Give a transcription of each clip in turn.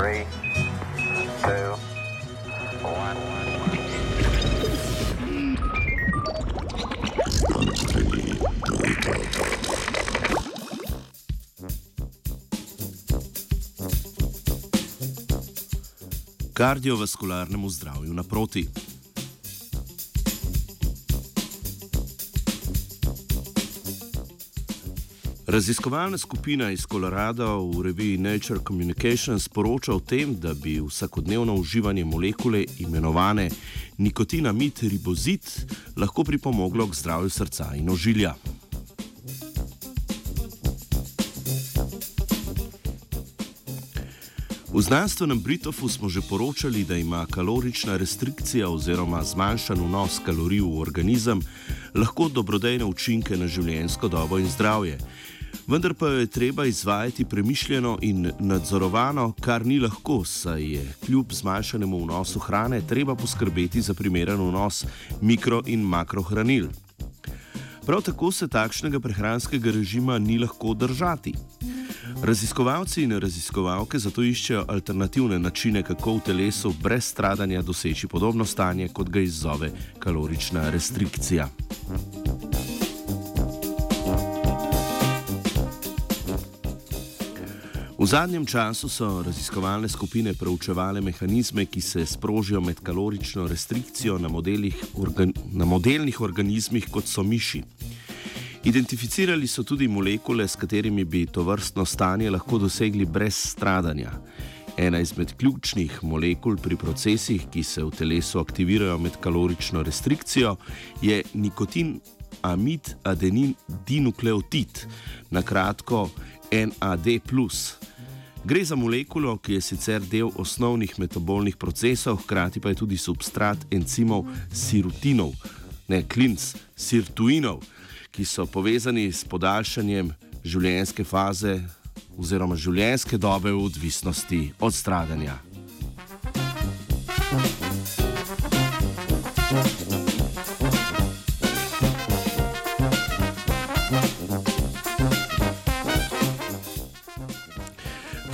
Three, two, one. Kardiovaskularnemu zdravju naproti. Raziskovalna skupina iz Kolorada v reviji Nature Communications poroča o tem, da bi vsakodnevno uživanje molekule imenovane nikotinamid ribozit lahko pripomoglo k zdravju srca in ožilja. V znanstvenem Britofu smo že poročali, da ima kalorična restrikcija oziroma zmanjšan vnos kalorij v organizem lahko dobrodejne učinke na življenjsko dobo in zdravje. Vendar pa jo je treba izvajati premišljeno in nadzorovano, kar ni lahko, saj je kljub zmanjšanemu vnosu hrane treba poskrbeti za primeren vnos mikro- in makrohranil. Prav tako se takšnega prehranskega režima ni lahko držati. Raziskovalci in raziskovalke zato iščejo alternativne načine, kako v telesu brez stradanja doseči podobno stanje, kot ga izzove kalorična restrikcija. V zadnjem času so raziskovalne skupine proučevale mehanizme, ki se sprožijo med kalorično restrikcijo na, organ na modelnih organizmih, kot so miši. Identificirali so tudi molekule, s katerimi bi to vrstno stanje lahko dosegli brez stradanja. Ena izmed ključnih molekul pri procesih, ki se v telesu aktivirajo med kalorično restrikcijo, je nikotin amid adenin dinukleotid, na kratko NAD. Gre za molekulo, ki je sicer del osnovnih metabolnih procesov, hkrati pa je tudi substrat encimov sirutinov, ne klinc, sirtuinov ki so povezani s podaljšanjem življenjske faze oziroma življenjske dobe v odvisnosti od stradanja.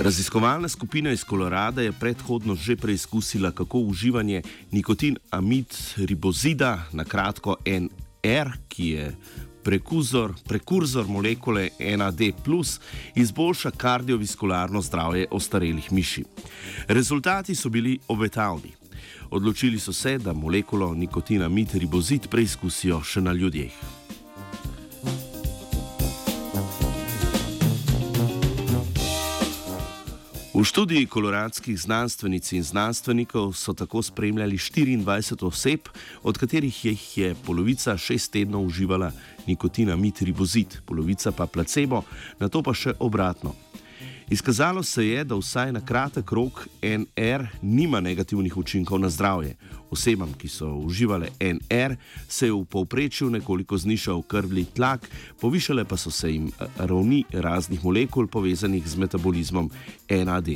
Raziskovalna skupina iz Kolorada je predhodno že preizkusila, kako uživanje nikotin amid ribozida, na kratko NR, ki je prekurzor, prekurzor molekule NAD, izboljša kardiovaskularno zdravje ostarelih miši. Rezultati so bili obetavni. Odločili so se, da molekulo nikotina mitribozid preizkusijo še na ljudeh. V študiji koloradskih znanstvenic in znanstvenikov so tako spremljali 24 oseb, od katerih jih je polovica šest tednov uživala nikotina mitribozid, polovica pa placebo, na to pa še obratno. Izkazalo se je, da vsaj na kratek rok NR nima negativnih učinkov na zdravje. Osebam, ki so uživale NR, se je v povprečju nekoliko znižal krvni tlak, povišale pa so se jim eh, ravni raznih molekul povezanih z metabolizmom NAD.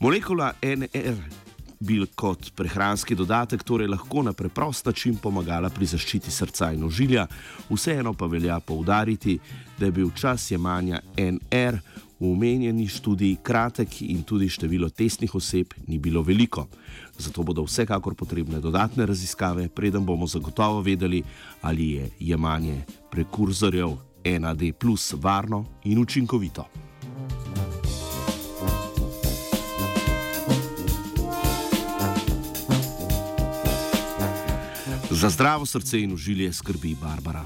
Molekula NR bi kot prehranski dodatek torej lahko na preprost način pomagala pri zaščiti srca in ožilja, vseeno pa velja poudariti, da je bil čas jemanja NR v omenjeni študiji kratek in tudi število testnih oseb ni bilo veliko. Zato bodo vsekakor potrebne dodatne raziskave, preden bomo zagotovo vedeli, ali je jemanje prekurzorjev NAD plus varno in učinkovito. Za zdravo srce in užilje skrbi Barbara.